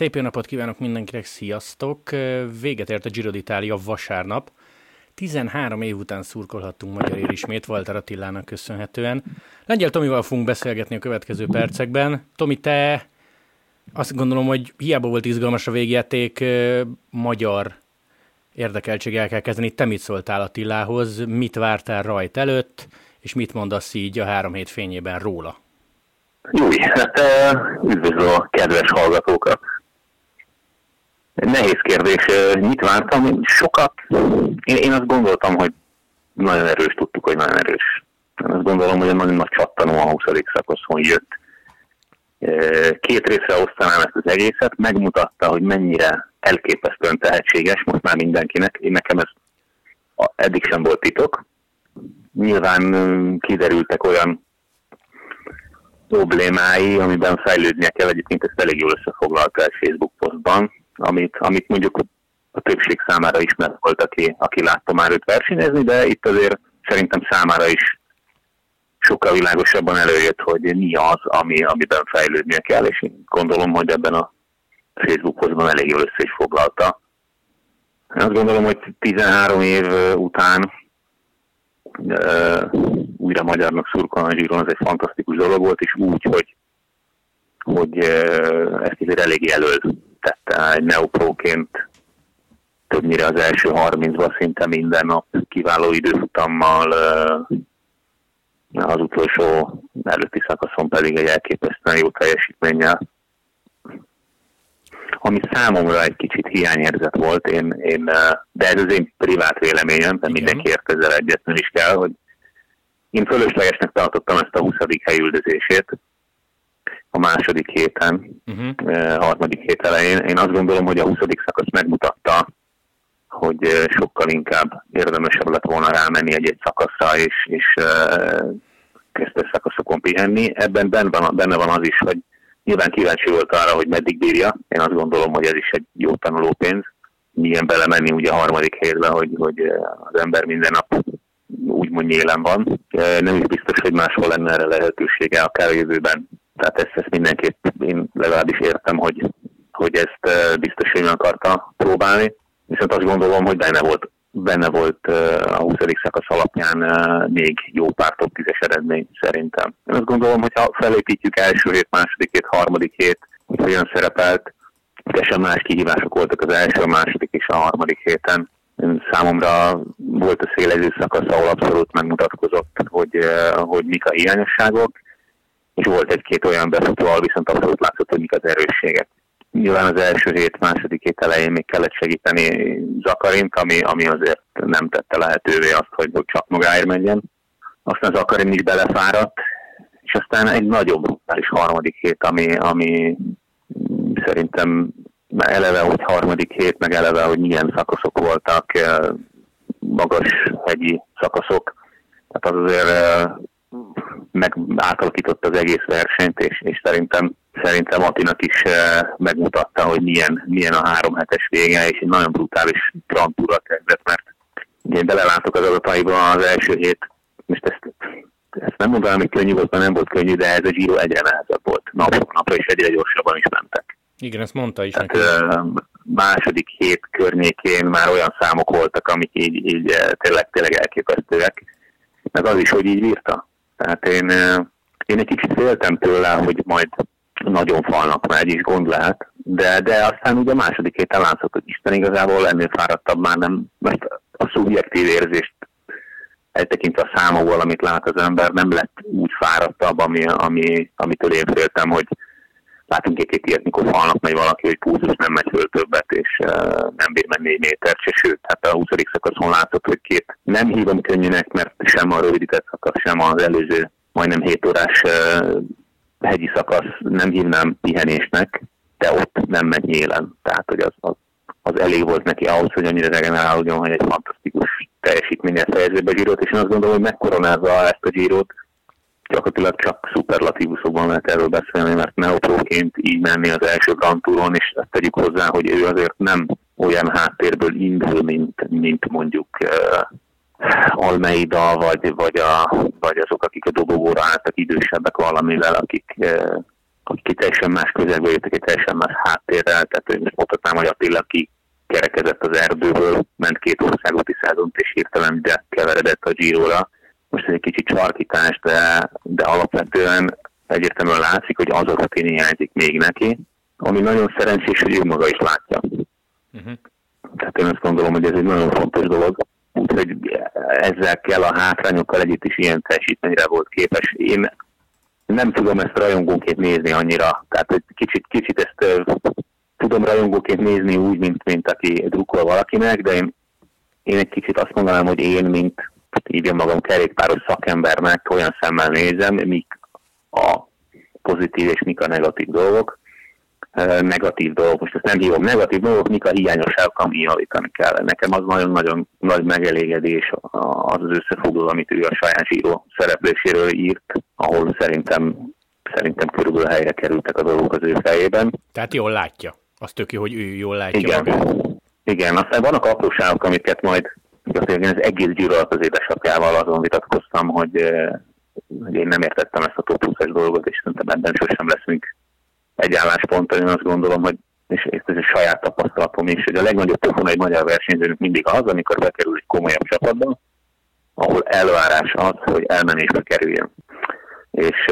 Szép jó napot kívánok mindenkinek, sziasztok! Véget ért a Giro d'Italia vasárnap. 13 év után szurkolhattunk magyar ismét Walter Attilának köszönhetően. Lengyel Tomival fogunk beszélgetni a következő percekben. Tomi, te azt gondolom, hogy hiába volt izgalmas a végjáték, magyar érdekeltséggel kell kezdeni. Te mit szóltál Attilához, mit vártál rajt előtt, és mit mondasz így a három hét fényében róla? Júj, hát üdvözlöm a kedves hallgatókat! Nehéz kérdés. Mit vártam? Sokat. Én, én azt gondoltam, hogy nagyon erős, tudtuk, hogy nagyon erős. Én azt gondolom, hogy egy nagyon nagy csattanó a 20. szakaszon jött. Két részre osztanám ezt az egészet, megmutatta, hogy mennyire elképesztően tehetséges most már mindenkinek. Én nekem ez eddig sem volt titok. Nyilván kiderültek olyan problémái, amiben fejlődnie kell, egyébként ezt elég jól összefoglalta egy Facebook posztban, amit, amit mondjuk a többség számára ismert volt, aki, aki látta már őt versenyezni, de itt azért szerintem számára is sokkal világosabban előjött, hogy mi az, ami, amiben fejlődnie kell, és én gondolom, hogy ebben a Facebook posztban elég jól össze is foglalta. Én azt gondolom, hogy 13 év után uh, újra magyarnak szurkolni a Zsíron, az egy fantasztikus dolog volt, és úgy, hogy, hogy uh, ezt azért elég jelöl tette egy neopróként többnyire az első 30-ban szinte minden nap kiváló időfutammal, az utolsó előtti szakaszon pedig egy elképesztően jó teljesítménnyel. Ami számomra egy kicsit hiányérzet volt, én, én, de ez az én privát véleményem, de mindenki ért ezzel egyetlen is kell, hogy én fölöslegesnek tartottam ezt a 20. helyüldözését, a második héten, uh-huh. harmadik hét elején. Én azt gondolom, hogy a 20. szakasz megmutatta, hogy sokkal inkább érdemesebb lett volna rámenni egy-egy szakaszra, és, és kezdte szakaszokon pihenni. Ebben benne van, az is, hogy nyilván kíváncsi volt arra, hogy meddig bírja. Én azt gondolom, hogy ez is egy jó tanulópénz. Milyen belemenni ugye a harmadik hétbe, hogy, hogy az ember minden nap úgymond nyélen van. Nem is biztos, hogy máshol lenne erre lehetősége, akár a jövőben tehát ezt, ezt mindenképp én legalábbis értem, hogy, hogy ezt biztos, hogy akarta próbálni. Viszont azt gondolom, hogy benne volt, benne volt a 20. szakasz alapján még jó pár top 10 eredmény szerintem. Én azt gondolom, hogy ha felépítjük első hét, második hét, harmadik hét, hogy olyan szerepelt, teljesen más kihívások voltak az első, a második és a harmadik héten. Számomra volt a szélező szakasz, ahol abszolút megmutatkozott, hogy, hogy mik a hiányosságok, és volt egy-két olyan befutó, ahol viszont abszolút látszott, hogy mik az erősségek. Nyilván az első hét, második hét elején még kellett segíteni Zakarint, ami, ami azért nem tette lehetővé azt, hogy, csak magáért menjen. Aztán Zakarin is belefáradt, és aztán egy nagyobb brutális harmadik hét, ami, ami szerintem eleve, hogy harmadik hét, meg eleve, hogy milyen szakaszok voltak, eh, magas hegyi szakaszok. Tehát az azért eh, meg átalakította az egész versenyt, és, és szerintem, szerintem Atinak is eh, megmutatta, hogy milyen, milyen a három hetes vége, és egy nagyon brutális Grand kezdett, mert ugye én belelátok az adataiba az első hét, most ezt, ezt nem mondanám, hogy könnyű volt, mert nem volt könnyű, de ez a Giro egyre nehezebb volt. Napról napra és egyre gyorsabban is mentek. Igen, ezt mondta is Tehát, neki. második hét környékén már olyan számok voltak, amik így, így eh, tényleg, tényleg elképesztőek. Meg az is, hogy így bírta. Tehát én, én egy kicsit féltem tőle, hogy majd nagyon falnak megy, és gond lehet, de, de aztán ugye a második héten látszott, hogy Isten igazából ennél fáradtabb már nem, mert a szubjektív érzést eltekintve a számokból, amit lát az ember, nem lett úgy fáradtabb, ami, ami, amitől én féltem, hogy látunk egy-két ilyet, mikor falnak megy valaki, hogy púzus nem megy föl nem bír menni négy métert se, sőt, hát a 20. szakaszon látszott, hogy két nem hívom könnyűnek, mert sem a rövidített szakasz, sem az előző majdnem 7 órás hegyi szakasz nem hívnám pihenésnek, de ott nem megy nyélen. Tehát, hogy az, az, az elég volt neki ahhoz, hogy annyira regenerálódjon, hogy egy fantasztikus teljesítménye fejező be Girot, és én azt gondolom, hogy megkoronázza ezt a Girot, gyakorlatilag csak szuperlatívuszokban lehet erről beszélni, mert neopróként így menni az első Grand Touron, és ezt tegyük hozzá, hogy ő azért nem olyan háttérből indul, mint, mint mondjuk uh, Almeida, vagy, vagy, a, vagy azok, akik a dobogóra álltak idősebbek valamivel, akik, uh, akik teljesen más közelből jöttek, egy teljesen más háttérrel, tehát most mondhatnám, hogy Attila, aki kerekezett az erdőből, ment két országúti százont, és hirtelen de keveredett a Giro-ra. Most ez egy kicsit csarkítás, de, de alapvetően egyértelműen látszik, hogy az a rutin hiányzik még neki, ami nagyon szerencsés, hogy ő maga is látja. Uh-huh. Tehát én azt gondolom, hogy ez egy nagyon fontos dolog, úgyhogy ezzel kell a hátrányokkal együtt is ilyen teljesítményre volt képes. Én nem tudom ezt rajongóként nézni annyira, tehát egy kicsit, kicsit ezt tudom rajongóként nézni úgy, mint, mint aki drukkol valakinek, de én, én egy kicsit azt mondanám, hogy én, mint írjam magam kerékpáros szakembernek olyan szemmel nézem, mik a pozitív és mik a negatív dolgok. Negatív dolgok, most ezt nem hívom negatív dolgok, mik a hiányosságok, ami javítani kell. Nekem az nagyon-nagyon nagy megelégedés az az összefoglaló, amit ő a saját zsíró szerepléséről írt, ahol szerintem szerintem körülbelül helyre kerültek a dolgok az ő fejében. Tehát jól látja. Az tök jó, hogy ő jól látja Igen. magát. Igen, aztán vannak apróságok, amiket majd azért az egész gyűrű az édesapjával azon vitatkoztam, hogy, hogy én nem értettem ezt a top 20 dolgot, és szerintem ebben sosem leszünk egy állásponton. Én azt gondolom, hogy és ez egy saját tapasztalatom is, hogy a legnagyobb pofon egy magyar versenyzőnek mindig az, amikor bekerül egy komolyabb csapatba, ahol elvárás az, hogy elmenésbe kerüljön. És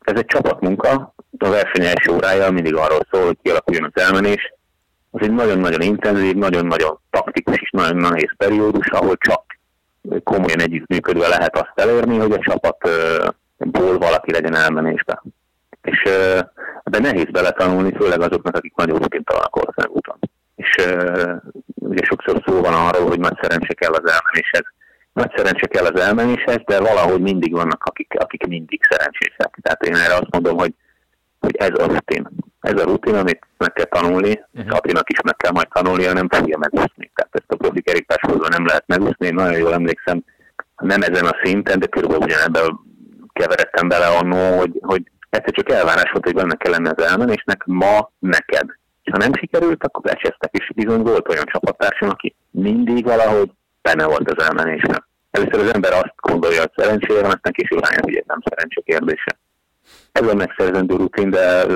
ez egy csapatmunka, a verseny első órája mindig arról szól, hogy kialakuljon az elmenés. Az egy nagyon-nagyon intenzív, nagyon-nagyon taktikus és nagyon nehéz periódus, ahol csak komolyan együttműködve lehet azt elérni, hogy a csapatból valaki legyen elmenésbe. És de nehéz beletanulni, főleg azoknak, akik nagyon rutin találnak országúton. És ugye sokszor szó van arról, hogy nagy szerencse kell az elmenéshez. Nagy szerencse kell az elmenéshez, de valahogy mindig vannak, akik, akik mindig szerencsések. Tehát én erre azt mondom, hogy hogy ez a rutin. Ez a rutin, amit meg kell tanulni, uh-huh. Kapinak is meg kell majd tanulnia, nem fogja megúszni. Tehát ezt a profi kerékpársozva nem lehet megúszni. Én nagyon jól emlékszem, nem ezen a szinten, de körülbelül ugyanebben keveredtem bele annó, hogy, hogy egyszer csak elvárás volt, hogy benne kell lenni az elmenésnek, ma neked. És ha nem sikerült, akkor lecsesztek, és bizony volt olyan csapattársam, aki mindig valahogy benne volt az elmenésben. Először az ember azt gondolja, hogy szerencsére van, aztán később rájön, hogy ez nem szerencsé kérdése ez a megszerzendő rutin, de,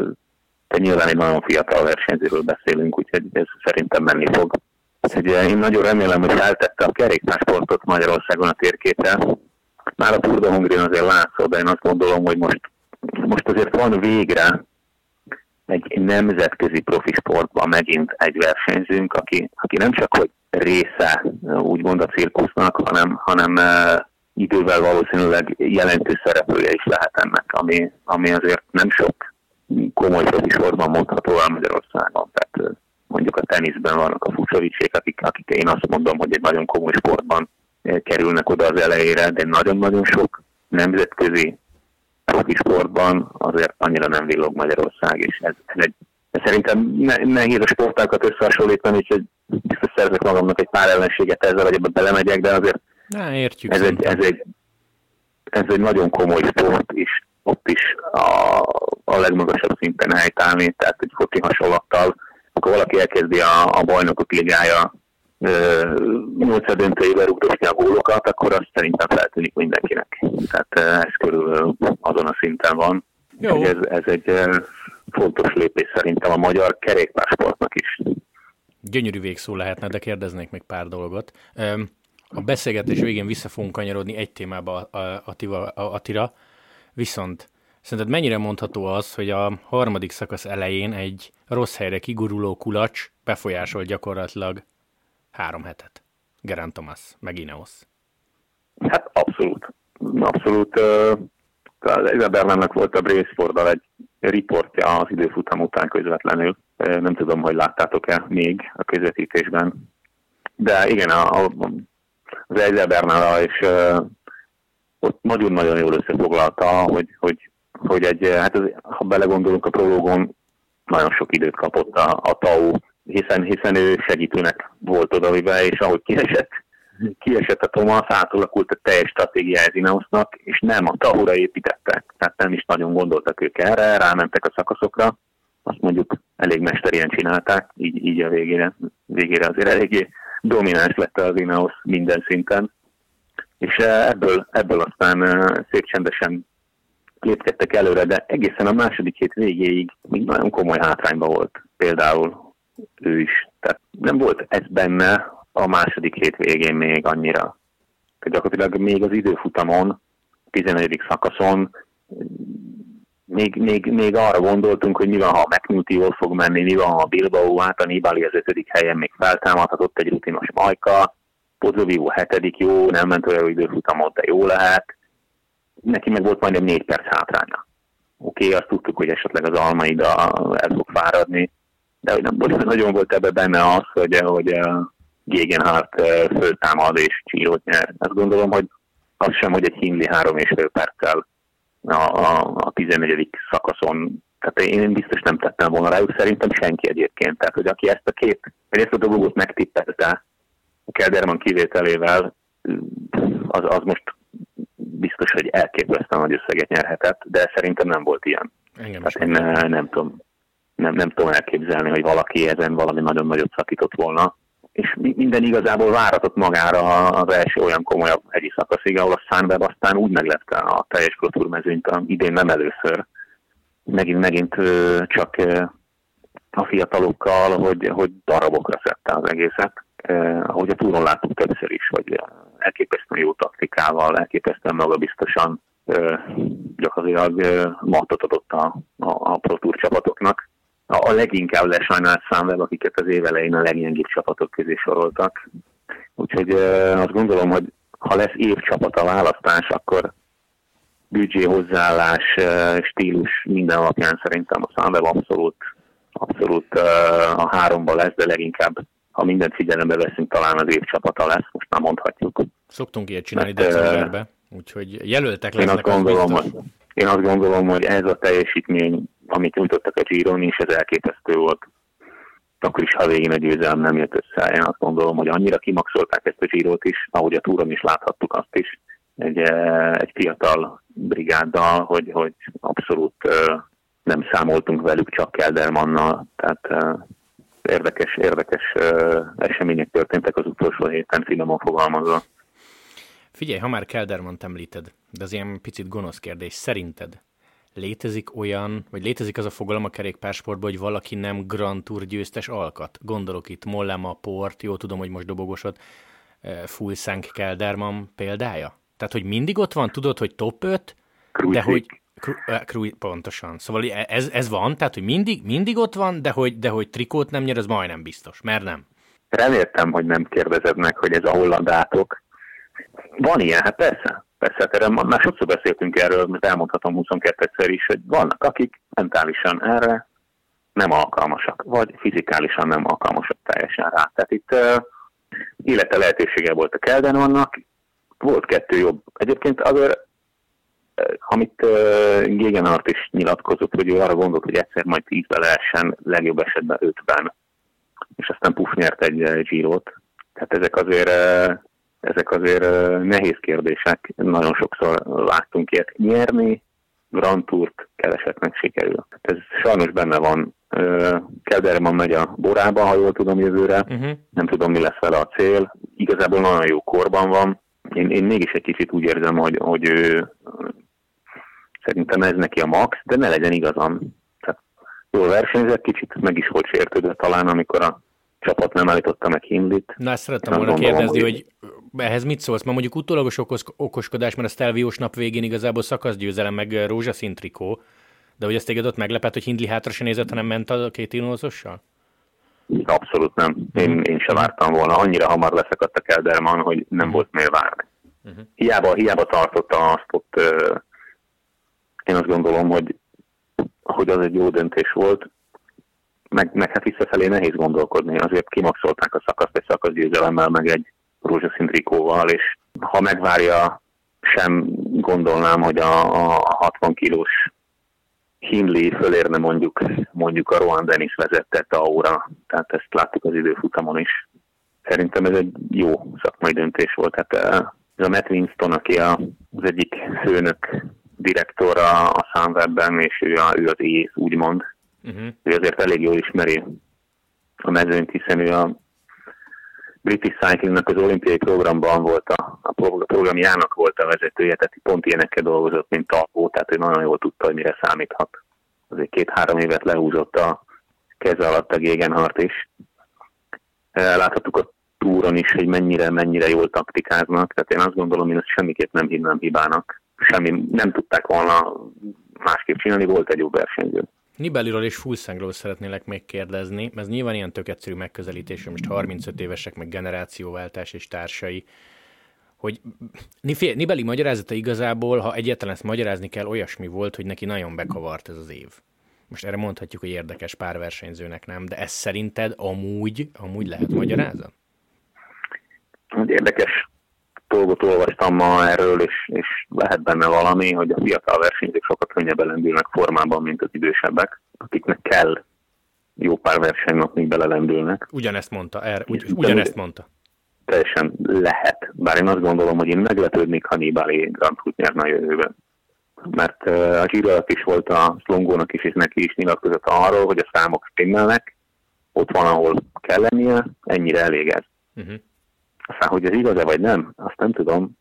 de nyilván egy nagyon fiatal versenyzőről beszélünk, úgyhogy ez szerintem menni fog. Úgyhogy én nagyon remélem, hogy feltette a kerékpársportot Magyarországon a térképre. Már a Tour de Hongrin azért látszott, de én azt gondolom, hogy most, most azért van végre egy nemzetközi profi sportban megint egy versenyzőnk, aki, aki nem csak hogy része úgymond a cirkusznak, hanem, hanem idővel valószínűleg jelentős szereplője is lehet ennek, ami, ami azért nem sok komoly sorban mondható el Magyarországon. Tehát mondjuk a teniszben vannak a Fucsovicsék, akik, akik én azt mondom, hogy egy nagyon komoly sportban kerülnek oda az elejére, de nagyon-nagyon sok nemzetközi profi sportban azért annyira nem villog Magyarország, és ez, ez egy ez szerintem ne, nehéz a sportákat összehasonlítani, úgyhogy biztos szerzek magamnak egy pár ellenséget ezzel, vagy ebbe belemegyek, de azért Na, értjük. Ez egy, ez, egy, ez egy nagyon komoly sport is, ott is a, a legmagasabb szinten helytállni, tehát egy foci hasonlattal, akkor valaki elkezdi a, a bajnokok ligája nyolcad döntőjével ugrosni a gólokat, akkor azt szerintem feltűnik mindenkinek. Tehát ez körül azon a szinten van. Jó. Ez, ez egy fontos lépés szerintem a magyar kerékpársportnak is. Gyönyörű végszó lehetne, de kérdeznék még pár dolgot. A beszélgetés végén vissza fogunk kanyarodni egy témába a Attira, viszont szerinted mennyire mondható az, hogy a harmadik szakasz elején egy rossz helyre kiguruló kulacs befolyásolt gyakorlatilag három hetet? Gerant Thomas, meg Ineos. Hát abszolút. Abszolút. Az Ezebernának volt a Braceforddal egy riportja az időfutam után közvetlenül. Nem tudom, hogy láttátok-e még a közvetítésben. De igen, a, a az Eiselbernál, és uh, ott nagyon-nagyon jól összefoglalta, hogy, hogy, hogy egy, hát ez, ha belegondolunk a prológon, nagyon sok időt kapott a, a TAU, hiszen, hiszen ő segítőnek volt odavive, és ahogy kiesett, kiesett a Thomas, átalakult a teljes stratégia Ineosnak, és nem a Tahura építettek, tehát nem is nagyon gondoltak ők erre, rámentek a szakaszokra, azt mondjuk elég mesterien csinálták, így, így a végére, végére azért eléggé domináns lett az Ineos minden szinten, és eh, ebből, ebből aztán eh, szép csendesen lépkedtek előre, de egészen a második hét végéig még nagyon komoly hátrányba volt például ő is. Tehát nem volt ez benne a második hét végén még annyira. Gyakorlatilag még az időfutamon, 11. szakaszon még, még, még arra gondoltunk, hogy mi van, ha McNulty jól fog menni, mi van, ha Bilbao át a Nibali az ötödik helyen még feltámadhatott egy rutinos majka, Pozzovivo hetedik, jó, nem ment olyan időfutamot, de jó lehet. Neki meg volt majdnem négy perc hátránya. Oké, okay, azt tudtuk, hogy esetleg az Almaida el fog fáradni, de hogy nem volt, nagyon volt ebbe benne az, hogy, hogy Gegenhardt föltámad és csírót nyer. Azt gondolom, hogy az sem, hogy egy Hindley három és fél perccel a, a, a 14. szakaszon tehát én biztos nem tettem volna rájuk, szerintem senki egyébként. Tehát, hogy aki ezt a két, vagy ezt a dolgot megtippelte, a Kelderman kivételével, az, az most biztos, hogy elképesztően nagy összeget nyerhetett, de szerintem nem volt ilyen. Engem Tehát én nem, nem tudom, nem, nem tudom elképzelni, hogy valaki ezen valami nagyon nagyot szakított volna. És minden igazából váratott magára az első olyan komolyabb hegyi szakaszig, ahol a Sunweb aztán úgy meglepte a teljes mezőnyt, idén nem először. Megint, megint csak a fiatalokkal, hogy, hogy darabokra szedte az egészet. Ahogy a túron láttuk többször is, hogy elképesztően jó taktikával, elképesztően magabiztosan gyakorlatilag matot adott a, a, a Pro Tour csapatoknak a leginkább lesajnált számvel, akiket az évelején a leggyengébb csapatok közé soroltak. Úgyhogy azt gondolom, hogy ha lesz évcsapat a választás, akkor büdzsé, hozzáállás, stílus minden alapján szerintem a Sunweb abszolút, abszolút a háromban lesz, de leginkább ha mindent figyelembe veszünk, talán az évcsapata lesz, most már mondhatjuk. Szoktunk ilyet csinálni decemberben, úgyhogy jelöltek lesznek. Én azt, gondolom, hogy, én azt gondolom, hogy ez a teljesítmény amit nyújtottak a Giron is, ez elképesztő volt. Akkor is, ha végén a győzelem nem jött össze. Én azt gondolom, hogy annyira kimaxolták ezt a Girot is, ahogy a túron is láthattuk azt is, egy, eh, egy fiatal brigáddal, hogy, hogy abszolút eh, nem számoltunk velük, csak Keldermannal. Tehát eh, érdekes, érdekes események történtek az utolsó héten, finoman fogalmazva. Figyelj, ha már Keldermant említed, de az ilyen picit gonosz kérdés, szerinted létezik olyan, vagy létezik az a fogalom a kerékpársportban, hogy valaki nem Grand Tour győztes alkat? Gondolok itt Mollema, Port, jó tudom, hogy most dobogosod, eh, Fulszánk Kelderman példája? Tehát, hogy mindig ott van, tudod, hogy top 5, Krujcik. de hogy Kru, eh, pontosan. Szóval e- ez, ez van, tehát, hogy mindig, mindig ott van, de hogy, de hogy trikót nem nyer, az majdnem biztos, mert nem. Reméltem, hogy nem kérdezed meg, hogy ez a hollandátok. Van ilyen, hát persze. Persze, hát erre már sokszor beszéltünk erről, mert elmondhatom 22-szer is, hogy vannak, akik mentálisan erre nem alkalmasak, vagy fizikálisan nem alkalmasak teljesen rá. Tehát itt uh, élete lehetősége volt a Kelden vannak, volt kettő jobb. Egyébként azért, uh, amit uh, Gegenhardt is nyilatkozott, hogy ő arra gondolt, hogy egyszer majd tízbe lehessen, legjobb esetben ötben, és aztán Puff nyert egy Girot. Tehát ezek azért uh, ezek azért nehéz kérdések, nagyon sokszor láttunk ilyet nyerni, Grand Tourt kevesetnek sikerül. Ez sajnos benne van. Kelderman megy a borába, ha jól tudom jövőre. Uh-huh. Nem tudom, mi lesz vele a cél. Igazából nagyon jó korban van. Én, én mégis egy kicsit úgy érzem, hogy, hogy ő szerintem ez neki a max, de ne legyen igazam. Tehát jól versenyzett, kicsit meg is volt sértődve talán, amikor a csapat nem állította meg Hindlit. Na, ezt szerettem volna kérdezni, hogy ehhez mit szólsz? Mert mondjuk utólagos okos, okoskodás, mert a Stelviós nap végén igazából szakaszgyőzelem, meg rózsaszín trikó, de hogy ezt téged ott meglepett, hogy Hindli hátra se nézett, hanem ment a két inózossal? Abszolút nem. Én, uh-huh. én sem vártam volna. Annyira hamar leszakadt a Kelderman, hogy nem uh-huh. volt miért várni. Uh-huh. Hiába, hiába tartotta azt ott, én azt gondolom, hogy, hogy az egy jó döntés volt meg, meg hát visszafelé nehéz gondolkodni. Azért kimaxolták a szakaszt egy szakaszgyőzelemmel, meg egy rózsaszín trikóval, és ha megvárja, sem gondolnám, hogy a, a 60 kilós Hindley fölérne mondjuk, mondjuk a Rohan Dennis vezette Aura, tehát ezt láttuk az időfutamon is. Szerintem ez egy jó szakmai döntés volt. Tehát eh, ez a Matt Winston, aki az egyik főnök direktora a Sunwebben, és ő, a, ő az ész, úgymond, Uh-huh. Ő azért elég jól ismeri a mezőnyt, hiszen ő a British Cyclingnak az olimpiai programban volt a, a programjának volt a vezetője, tehát pont ilyenekkel dolgozott, mint Talpó, tehát ő nagyon jól tudta, hogy mire számíthat. Azért két-három évet lehúzott a keze alatt a Gegenhart is. Láthattuk a túron is, hogy mennyire, mennyire jól taktikáznak, tehát én azt gondolom, hogy ezt semmiképp nem hinnám hibának. Semmi, nem tudták volna másképp csinálni, volt egy jó versenyző. Nibeliről és Fulszangról szeretnélek még kérdezni, ez nyilván ilyen tök egyszerű megközelítés, most 35 évesek, meg generációváltás és társai, hogy Nibeli magyarázata igazából, ha egyetlen ezt magyarázni kell, olyasmi volt, hogy neki nagyon bekavart ez az év. Most erre mondhatjuk, hogy érdekes párversenyzőnek nem, de ez szerinted amúgy, amúgy lehet magyarázat? Érdekes dolgot olvastam ma erről, és, és lehet benne valami, hogy a fiatal versenyzők sokkal könnyebben lendülnek formában, mint az idősebbek, akiknek kell jó pár versenynap, még belelendülnek. Ugyanezt mondta, er, ugy, ugyanezt mondta. Teljesen lehet, bár én azt gondolom, hogy én meglepődnék, ha Nibali Grand Prix nyerne a jövőben. Mert a Giro is volt a Slongónak is, és neki is nyilatkozott arról, hogy a számok stimmelnek, ott van, ahol kell lennie, ennyire elég ez. Uh-huh. Aztán, hogy ez igaz-e vagy nem, azt nem tudom.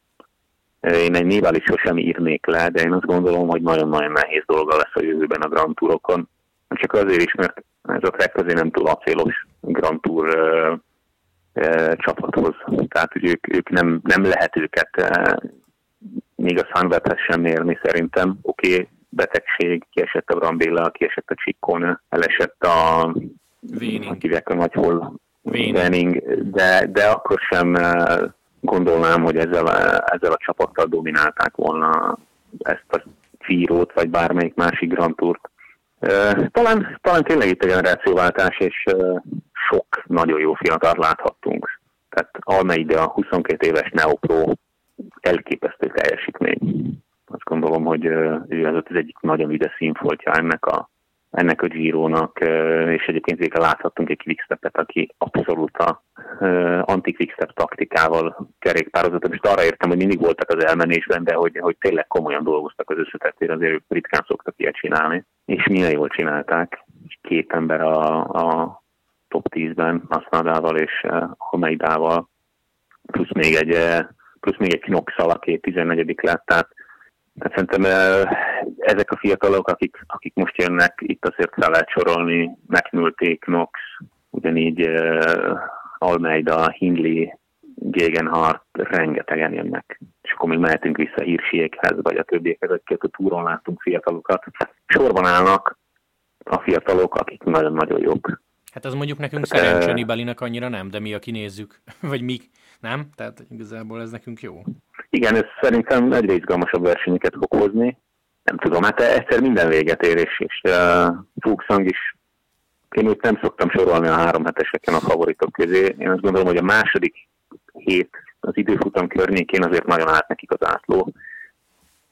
Én egy névvel is sosem írnék le, de én azt gondolom, hogy nagyon-nagyon nehéz dolga lesz a jövőben a Grand Tourokon. Csak azért is, mert ez a Trek azért nem túl acélos Grand Tour uh, uh, csapathoz. Tehát, hogy ők, ők nem, nem lehet őket uh, még a Sunwebhez sem mérni szerintem. Oké, okay, betegség, kiesett a Brambilla, kiesett a Csikkon, elesett a... Véning. a nagy hol Wenning, de, de akkor sem eh, gondolnám, hogy ezzel, a, ezzel a csapattal dominálták volna ezt a Fírót, vagy bármelyik másik Grand Tourt. Eh, talán, talán tényleg itt a generációváltás, és eh, sok nagyon jó fiatal láthattunk. Tehát Almeida, 22 éves Neopro, elképesztő teljesítmény. Azt gondolom, hogy ő az az egyik nagyon üde színfoltja ennek a ennek a Giro-nak, és egyébként végre láthattunk egy quickstepet, aki abszolút a anti-quickstep taktikával kerékpározott. Most arra értem, hogy mindig voltak az elmenésben, de hogy, hogy tényleg komolyan dolgoztak az összetettére, azért ők ritkán szoktak ilyet csinálni. És milyen jól csinálták. Két ember a, a top 10-ben, Asnadával és Homeidával, plusz még egy plusz még egy knox aki 14 lett, tehát Hát szerintem ezek a fiatalok, akik, akik most jönnek, itt azért fel lehet sorolni, McNulty, Knox, ugyanígy uh, Almeida, Hindley, Gegenhardt, rengetegen jönnek. És akkor még mehetünk vissza Hírsiekhez, vagy a többiekhez, akiket a túron láttunk fiatalokat. Sorban állnak a fiatalok, akik nagyon-nagyon jók. Hát az mondjuk nekünk szerencsé Nibalinak annyira nem, de mi, aki nézzük, vagy mi, nem? Tehát igazából ez nekünk jó. Igen, ez szerintem egyre izgalmasabb versenyeket fog hozni. Nem tudom, hát egyszer minden véget ér, és, és uh, is én úgy nem szoktam sorolni a három heteseken a favoritok közé. Én azt gondolom, hogy a második hét az időfutam környékén azért nagyon állt nekik az átló,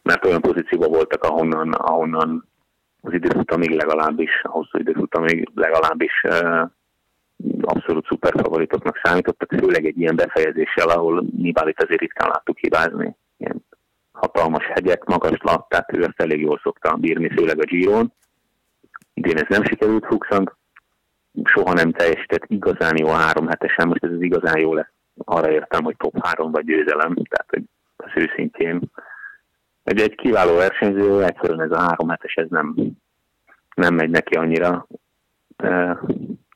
mert olyan pozícióban voltak, ahonnan, ahonnan az időfutamig legalábbis, a hosszú időfutamig legalábbis uh, abszolút szuper favoritoknak számítottak, főleg egy ilyen befejezéssel, ahol Nibalit azért ritkán láttuk hibázni. Ilyen hatalmas hegyek, magas lat, tehát ő ezt elég jól szokta bírni, főleg a Giron. Idén ez nem sikerült Fuxant, soha nem teljesített igazán jó a három hetesen, most ez az igazán jó lesz. Arra értem, hogy top három vagy győzelem, tehát hogy az őszintén. Egy, egy kiváló versenyző, egyszerűen ez a három hetes, ez nem, nem megy neki annyira.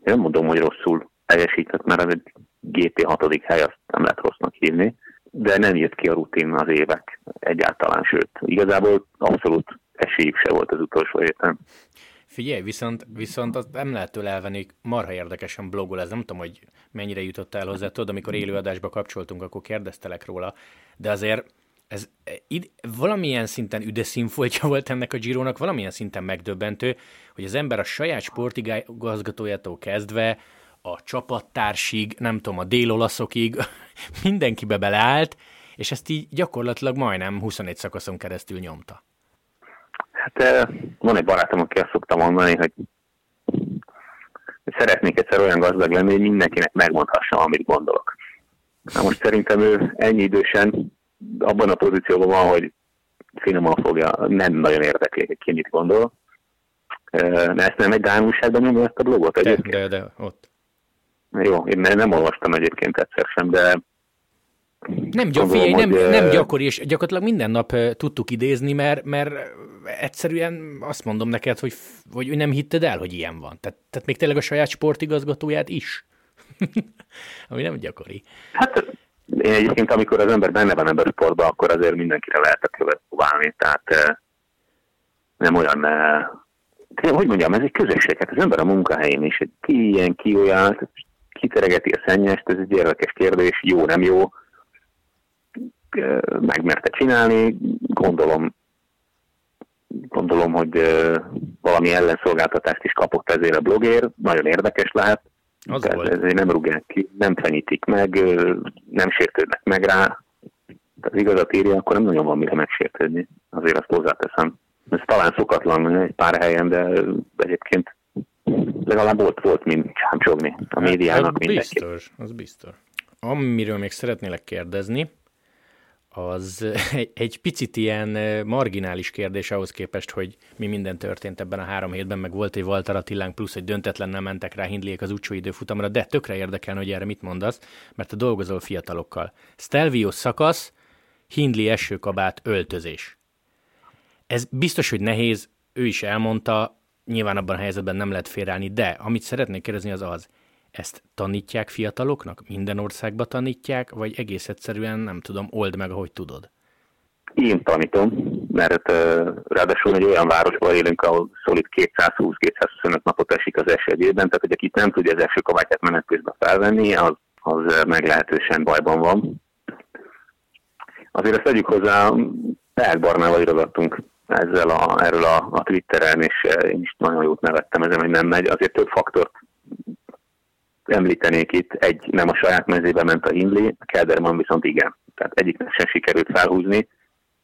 Én nem mondom, hogy rosszul teljesített, mert egy GP 6. hely, azt nem lehet rossznak hívni, de nem jött ki a rutin az évek egyáltalán, sőt, igazából abszolút esélyük se volt az utolsó héten. Figyelj, viszont, viszont azt nem lehet tőle elvenni, marha érdekesen blogol, ez nem tudom, hogy mennyire jutott el hozzá, tudod, amikor élőadásba kapcsoltunk, akkor kérdeztelek róla, de azért ez id, valamilyen szinten üde színfoltja volt ennek a Gironak, valamilyen szinten megdöbbentő, hogy az ember a saját sportigazgatójától kezdve a csapattársig, nem tudom, a délolaszokig mindenkibe beleállt, és ezt így gyakorlatilag majdnem 21 szakaszon keresztül nyomta. Hát van egy barátom, aki azt szokta mondani, hogy szeretnék egyszer olyan gazdag lenni, hogy mindenkinek megmondhassa, amit gondolok. Na most szerintem ő ennyi idősen abban a pozícióban van, hogy finoman fogja, nem nagyon érdekli, hogy ki mit gondol. De ezt nem egy Dán újságban nyomja ezt a blogot egyébként? De, de, de, ott. Jó, én nem olvastam egyébként egyszer sem, de nem, gy- figyelj, nem, nem gyakori, és gyakorlatilag minden nap tudtuk idézni, mert, mert egyszerűen azt mondom neked, hogy, hogy nem hitted el, hogy ilyen van. Tehát, tehát még tényleg a saját sportigazgatóját is. Ami nem gyakori. Hát én egyébként, amikor az ember benne van ebben a sportban, akkor azért mindenkire lehet a követ próbálni, tehát nem olyan, hogy mondjam, ez egy közösség, hát az ember a munkahelyén is, ki ilyen, ki olyan, kiteregeti a szennyest, ez egy érdekes kérdés, jó, nem jó, megmerte csinálni, gondolom, gondolom, hogy valami ellenszolgáltatást is kapott ezért a blogér, nagyon érdekes lehet, az Tehát volt. ezért nem rúgják ki, nem fenyítik meg, nem sértődnek meg rá. Tehát igazat írja, akkor nem nagyon van mire megsértődni. Azért azt hozzáteszem. Ez talán szokatlan egy pár helyen, de egyébként legalább volt, volt mint csámcsogni a hát, médiának hát, mindenki. Biztos, az biztos. Amiről még szeretnélek kérdezni, az egy, picit ilyen marginális kérdés ahhoz képest, hogy mi minden történt ebben a három hétben, meg volt egy Walter Attilánk, plusz egy nem mentek rá Hindliek az úcsó időfutamra, de tökre érdekel, hogy erre mit mondasz, mert te dolgozol fiatalokkal. Stelvio szakasz, Hindli esőkabát, öltözés. Ez biztos, hogy nehéz, ő is elmondta, nyilván abban a helyzetben nem lehet félreállni, de amit szeretnék kérdezni az az, ezt tanítják fiataloknak? Minden országba tanítják, vagy egész egyszerűen, nem tudom, old meg, ahogy tudod? Én tanítom, mert ráadásul egy olyan városban élünk, ahol szolid 220-225 napot esik az eső tehát hogy akit nem tudja az esőkabátját menet közben felvenni, az, az meglehetősen bajban van. Azért ezt tegyük hozzá, Teák Barnával irogattunk ezzel a, erről a, a Twitteren, és én is nagyon jót nevettem ezen, hogy nem megy. Azért több faktort említenék itt, egy nem a saját mezébe ment a Hindley, a Kelderman viszont igen. Tehát egyiknek sem sikerült felhúzni.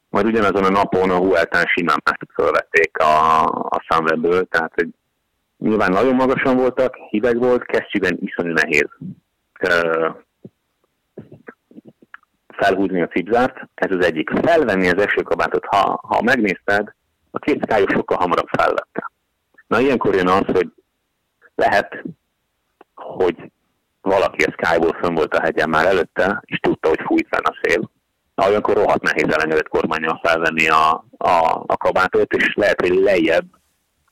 Majd ugyanazon a napon a Hueltán simán mások fölvették a, a Sunwebből, tehát hogy nyilván nagyon magasan voltak, hideg volt, kesztyűben iszonyú nehéz felhúzni a cipzárt, ez az egyik. Felvenni az esőkabátot, ha, ha megnézted, a két skályos sokkal hamarabb felvette. Na ilyenkor jön az, hogy lehet hogy valaki a Skyból fönn volt a hegyen már előtte, és tudta, hogy fújt fenn a szél. Na, olyankor rohadt nehéz elengedett kormányon felvenni a, a, a kabátot, és lehet, hogy lejjebb,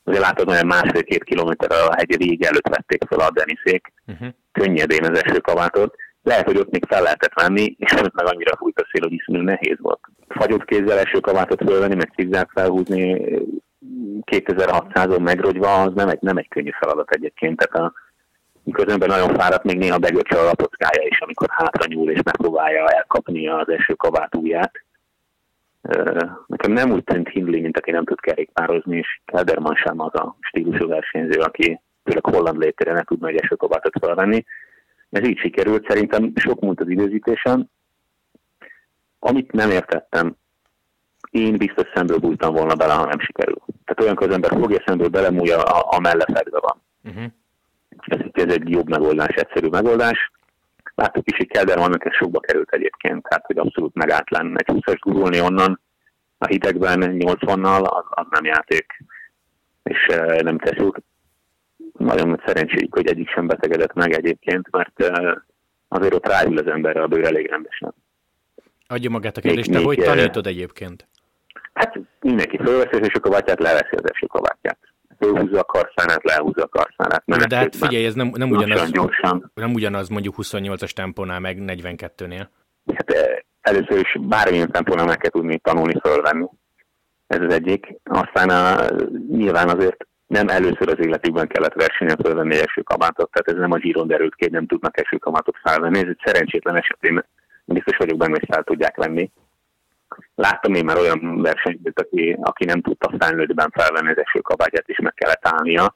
azért látod, olyan másfél-két kilométer a hegy rég előtt vették fel a Deniszék, uh-huh. könnyedén az eső kabátot. Lehet, hogy ott még fel lehetett venni, és ott meg annyira fújt a szél, hogy iszonyú nehéz volt. Fagyott kézzel eső kabátot fölvenni, meg cigzát felhúzni 2600-on megrogyva, az nem egy, nem egy könnyű feladat egyébként. Tehát a, ember nagyon fáradt, még néha begöcsel a lapockája is, amikor hátra nyúl és megpróbálja elkapni az első kabát ujját. Nekem nem úgy tűnt Hindley, mint aki nem tud kerékpározni, és Kelderman sem az a stílusú versenyző, aki főleg holland létére ne tudna egy esőkabátot felvenni. Ez így sikerült, szerintem sok múlt az időzítésen. Amit nem értettem, én biztos szemből bújtam volna bele, ha nem sikerül. Tehát olyankor az ember fogja szemből belemúlja, a, a mellefedve van. Uh-huh. Ez, ez egy jobb megoldás, egyszerű megoldás. Láttuk is, hogy Keldermannak ez sokba került egyébként, tehát hogy abszolút megállt lenne. Egy 20-as gurulni onnan a hidegben 80-nal, az, az nem játék, és uh, nem tesz út. Nagyon nagy szerencséjük, hogy egyik sem betegedett meg egyébként, mert uh, azért ott ráül az emberre a bőr elég rendesen. Adja magát a kérdést, te hogy tanítod egyébként? Hát mindenki fölveszi, és akkor a leveszi az eső kabátját fölhúzza a karszánát, lehúzza a karszánát. De hát figyelj, ez nem, nem, ugyanaz, gyorsan. nem ugyanaz mondjuk 28-as tempónál, meg 42-nél. Hát eh, először is bármilyen tempónál meg kell tudni tanulni, fölvenni. Ez az egyik. Aztán a, nyilván azért nem először az életükben kellett versenyen fölvenni első kabátot, tehát ez nem a Giron derült ki, nem tudnak első kabátot felvenni. Ez egy szerencsétlen esetén biztos vagyok benne, hogy fel tudják venni. Láttam én már olyan versenyt, aki, aki nem tudta felnőttben felvenni az esőkabátyát, és meg kellett állnia,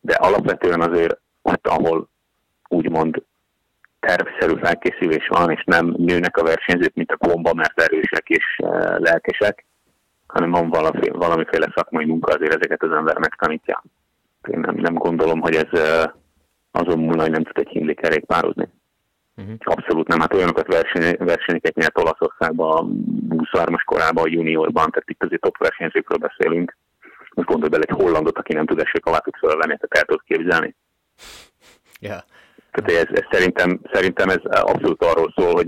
de alapvetően azért ott, ahol úgymond tervszerű felkészülés van, és nem nőnek a versenyzők, mint a bomba, mert erősek és uh, lelkesek, hanem van valamiféle, valamiféle szakmai munka, azért ezeket az ember megtanítja. Én nem, nem gondolom, hogy ez uh, azon múlna, hogy nem tud egy hindli kerékpározni. Uh-huh. Abszolút nem, hát olyanokat verseny, versenyeket nyert Olaszországban, 23-as korában, a juniorban, tehát itt azért top versenyzőkről beszélünk. Most gondolj bele egy hollandot, aki nem tud esőkavát fölvenni, tehát el tud képzelni. Yeah. Tehát ez, ez szerintem, szerintem ez abszolút arról szól, hogy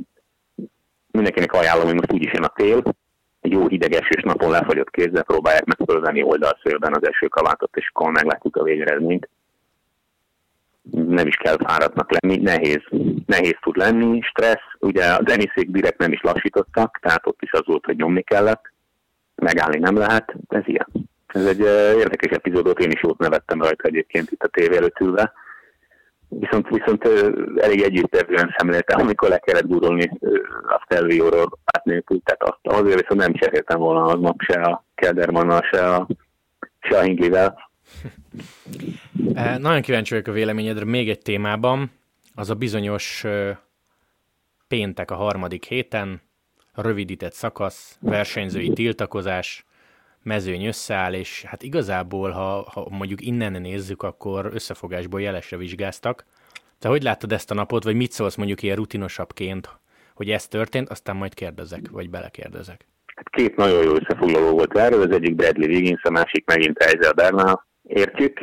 mindenkinek ajánlom, hogy most úgyis jön a tél, egy jó hideg esős napon lefagyott kézzel próbálják meg fölvenni oldalszélben az eső kabátot, és akkor meglátjuk a végeredményt. Nem is kell fáradtnak lenni, nehéz, nehéz tud lenni, stressz, ugye a Deniszék direkt nem is lassítottak, tehát ott is az volt, hogy nyomni kellett, megállni nem lehet, ez ilyen. Ez egy érdekes epizódot, én is jót nevettem rajta egyébként itt a tévé előtt ülve. Viszont, viszont elég együttérzően szemléltem, amikor le kellett gurulni a Stelvio-ról át nélkül, tehát azt, azért viszont nem cseréltem volna aznap se a Keldermannal, se a, se a Hinglivel. Nagyon kíváncsi vagyok a véleményedre még egy témában, az a bizonyos péntek a harmadik héten, rövidített szakasz, versenyzői tiltakozás, mezőny összeáll, és hát igazából, ha, ha mondjuk innen nézzük, akkor összefogásból jelesre vizsgáztak. Te hogy láttad ezt a napot, vagy mit szólsz mondjuk ilyen rutinosabbként, hogy ez történt, aztán majd kérdezek, vagy belekérdezek? Hát két nagyon jó összefoglaló volt erről, az egyik Bradley Wiggins, a másik megint Eizel Bernal. Értjük,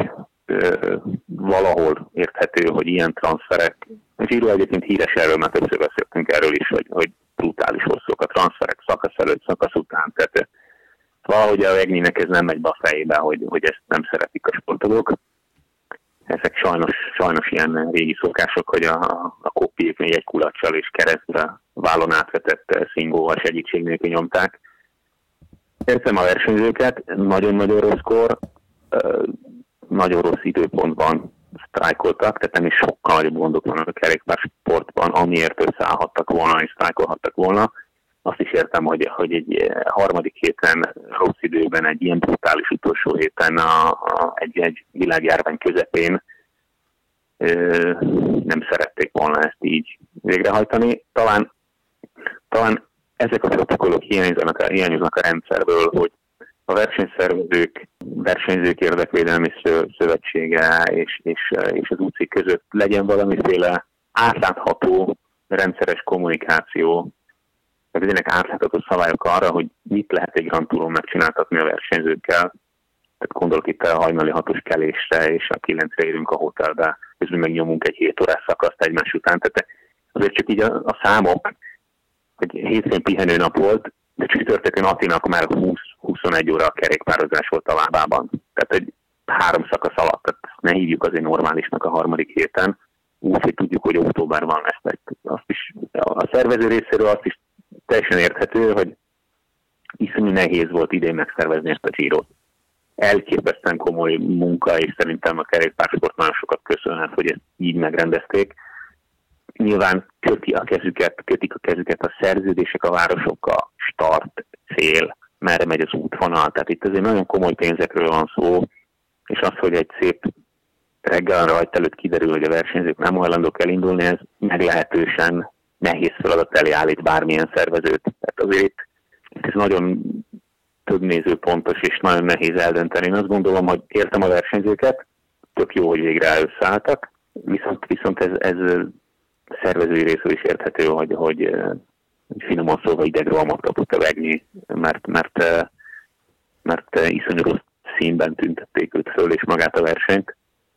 valahol érthető, hogy ilyen transferek, író egyébként híres erről, mert többször beszéltünk erről is, hogy, hogy brutális hosszúk a transferek szakasz előtt, szakasz után, tehát valahogy a Vegninek ez nem megy be a fejébe, hogy, hogy ezt nem szeretik a sportolók. Ezek sajnos, sajnos ilyen régi szokások, hogy a, a kopiék még egy kulacsal és keresztre vállon átvetett szingóval segítség nélkül nyomták. Értem a versenyzőket, nagyon-nagyon rosszkor, nagyon rossz időpontban sztrájkoltak, tehát nem is sokkal nagyobb gondok vannak a kerékpársportban, amiért összeállhattak volna és sztrájkolhattak volna azt is értem, hogy, hogy egy eh, harmadik héten, rossz időben, egy ilyen brutális utolsó héten a, a, egy, egy világjárvány közepén ö, nem szerették volna ezt így végrehajtani. Talán, talán ezek a protokollok hiányoznak a, hiányoznak a rendszerből, hogy a versenyszervezők, versenyzők érdekvédelmi szövetsége és, és, és az UCI között legyen valamiféle átlátható rendszeres kommunikáció meg legyenek átlátható szabályok arra, hogy mit lehet egy Grand Touron megcsináltatni a versenyzőkkel. Tehát gondolok itt a hajnali hatos kelésre, és a kilencre érünk a hotelbe, közben megnyomunk egy 7 órás szakaszt egymás után. Tehát azért csak így a, a számok, hogy hétfőn pihenő nap volt, de csütörtökön Atinak már 20-21 óra a kerékpározás volt a lábában. Tehát egy három szakasz alatt, tehát ne hívjuk azért normálisnak a harmadik héten, úgy, hogy tudjuk, hogy október van ezt. Azt is, a szervező részéről azt is teljesen érthető, hogy iszonyú nehéz volt idén megszervezni ezt a Giro-t. Elképesztően komoly munka, és szerintem a kerékpársport nagyon sokat köszönhet, hogy ezt így megrendezték. Nyilván köti a kezüket, kötik a kezüket a szerződések a városokkal, start, cél, merre megy az útvonal. Tehát itt azért nagyon komoly pénzekről van szó, és az, hogy egy szép reggel rajt előtt kiderül, hogy a versenyzők nem hajlandók elindulni, ez meglehetősen nehéz feladat elé állít bármilyen szervezőt. Tehát azért ez nagyon több nézőpontos és nagyon nehéz eldönteni. Én azt gondolom, hogy értem a versenyzőket, tök jó, hogy végre összeálltak, viszont, viszont ez, ez szervezői részről is érthető, hogy, hogy finoman szólva idegrohamot kapott a Vegni, mert, mert, mert iszonyú rossz színben tüntették őt föl és magát a versenyt.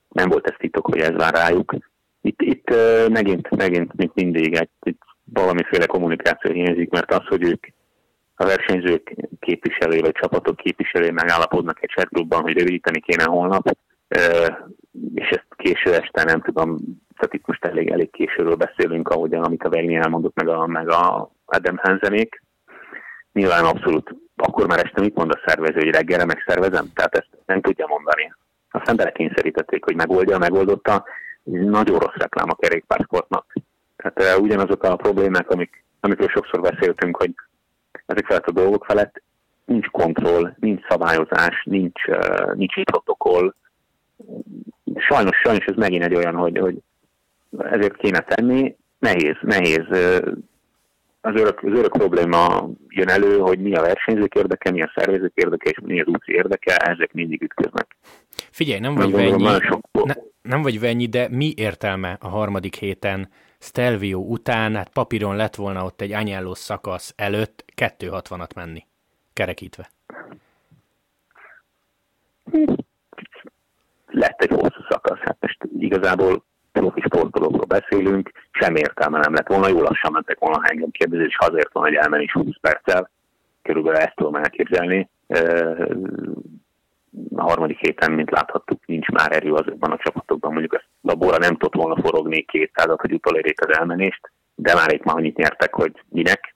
Nem volt ez titok, hogy ez vár rájuk. Itt, itt megint, megint, mint mindig, egy, itt valamiféle kommunikáció hiányzik, mert az, hogy ők a versenyzők képviselői vagy csapatok képviselői megállapodnak egy chatgrupban, hogy rövidíteni kéne holnap, és ezt késő este nem tudom, tehát itt most elég, elég későről beszélünk, ahogyan, amit a Vegni elmondott, meg a, meg a Adam Hansenék. Nyilván abszolút, akkor már este mit mond a szervező, hogy reggelre megszervezem? Tehát ezt nem tudja mondani. Aztán belekényszerítették, hogy megoldja, megoldotta, nagyon rossz reklám a kerékpársportnak. Tehát uh, ugyanazok a problémák, amik, amikről sokszor beszéltünk, hogy ezek felett a dolgok felett nincs kontroll, nincs szabályozás, nincs, uh, nincs protokoll. Sajnos, sajnos ez megint egy olyan, hogy, hogy ezért kéne tenni. Nehéz, nehéz. Az örök, az örök probléma jön elő, hogy mi a versenyzők érdeke, mi a szervezők érdeke, és mi az úci érdeke, ezek mindig ütköznek. Figyelj, nem vagy Vennyi, ne, nem vagy Vennyi, de mi értelme a harmadik héten Stelvio után, hát papíron lett volna ott egy Agnello szakasz előtt 260-at menni, kerekítve? Lett egy hosszú szakasz, hát most igazából profi sportolókról beszélünk, sem értelme nem lett volna, jól lassan mentek volna, engem kérdezik, és azért van, hogy elmenni 20 perccel, körülbelül ezt tudom elképzelni. A harmadik héten, mint láthattuk, nincs már erő azokban a csapatokban, mondjuk a labora nem tudott volna forogni 200-at, hogy utolérjék az elmenést, de már itt már annyit nyertek, hogy minek.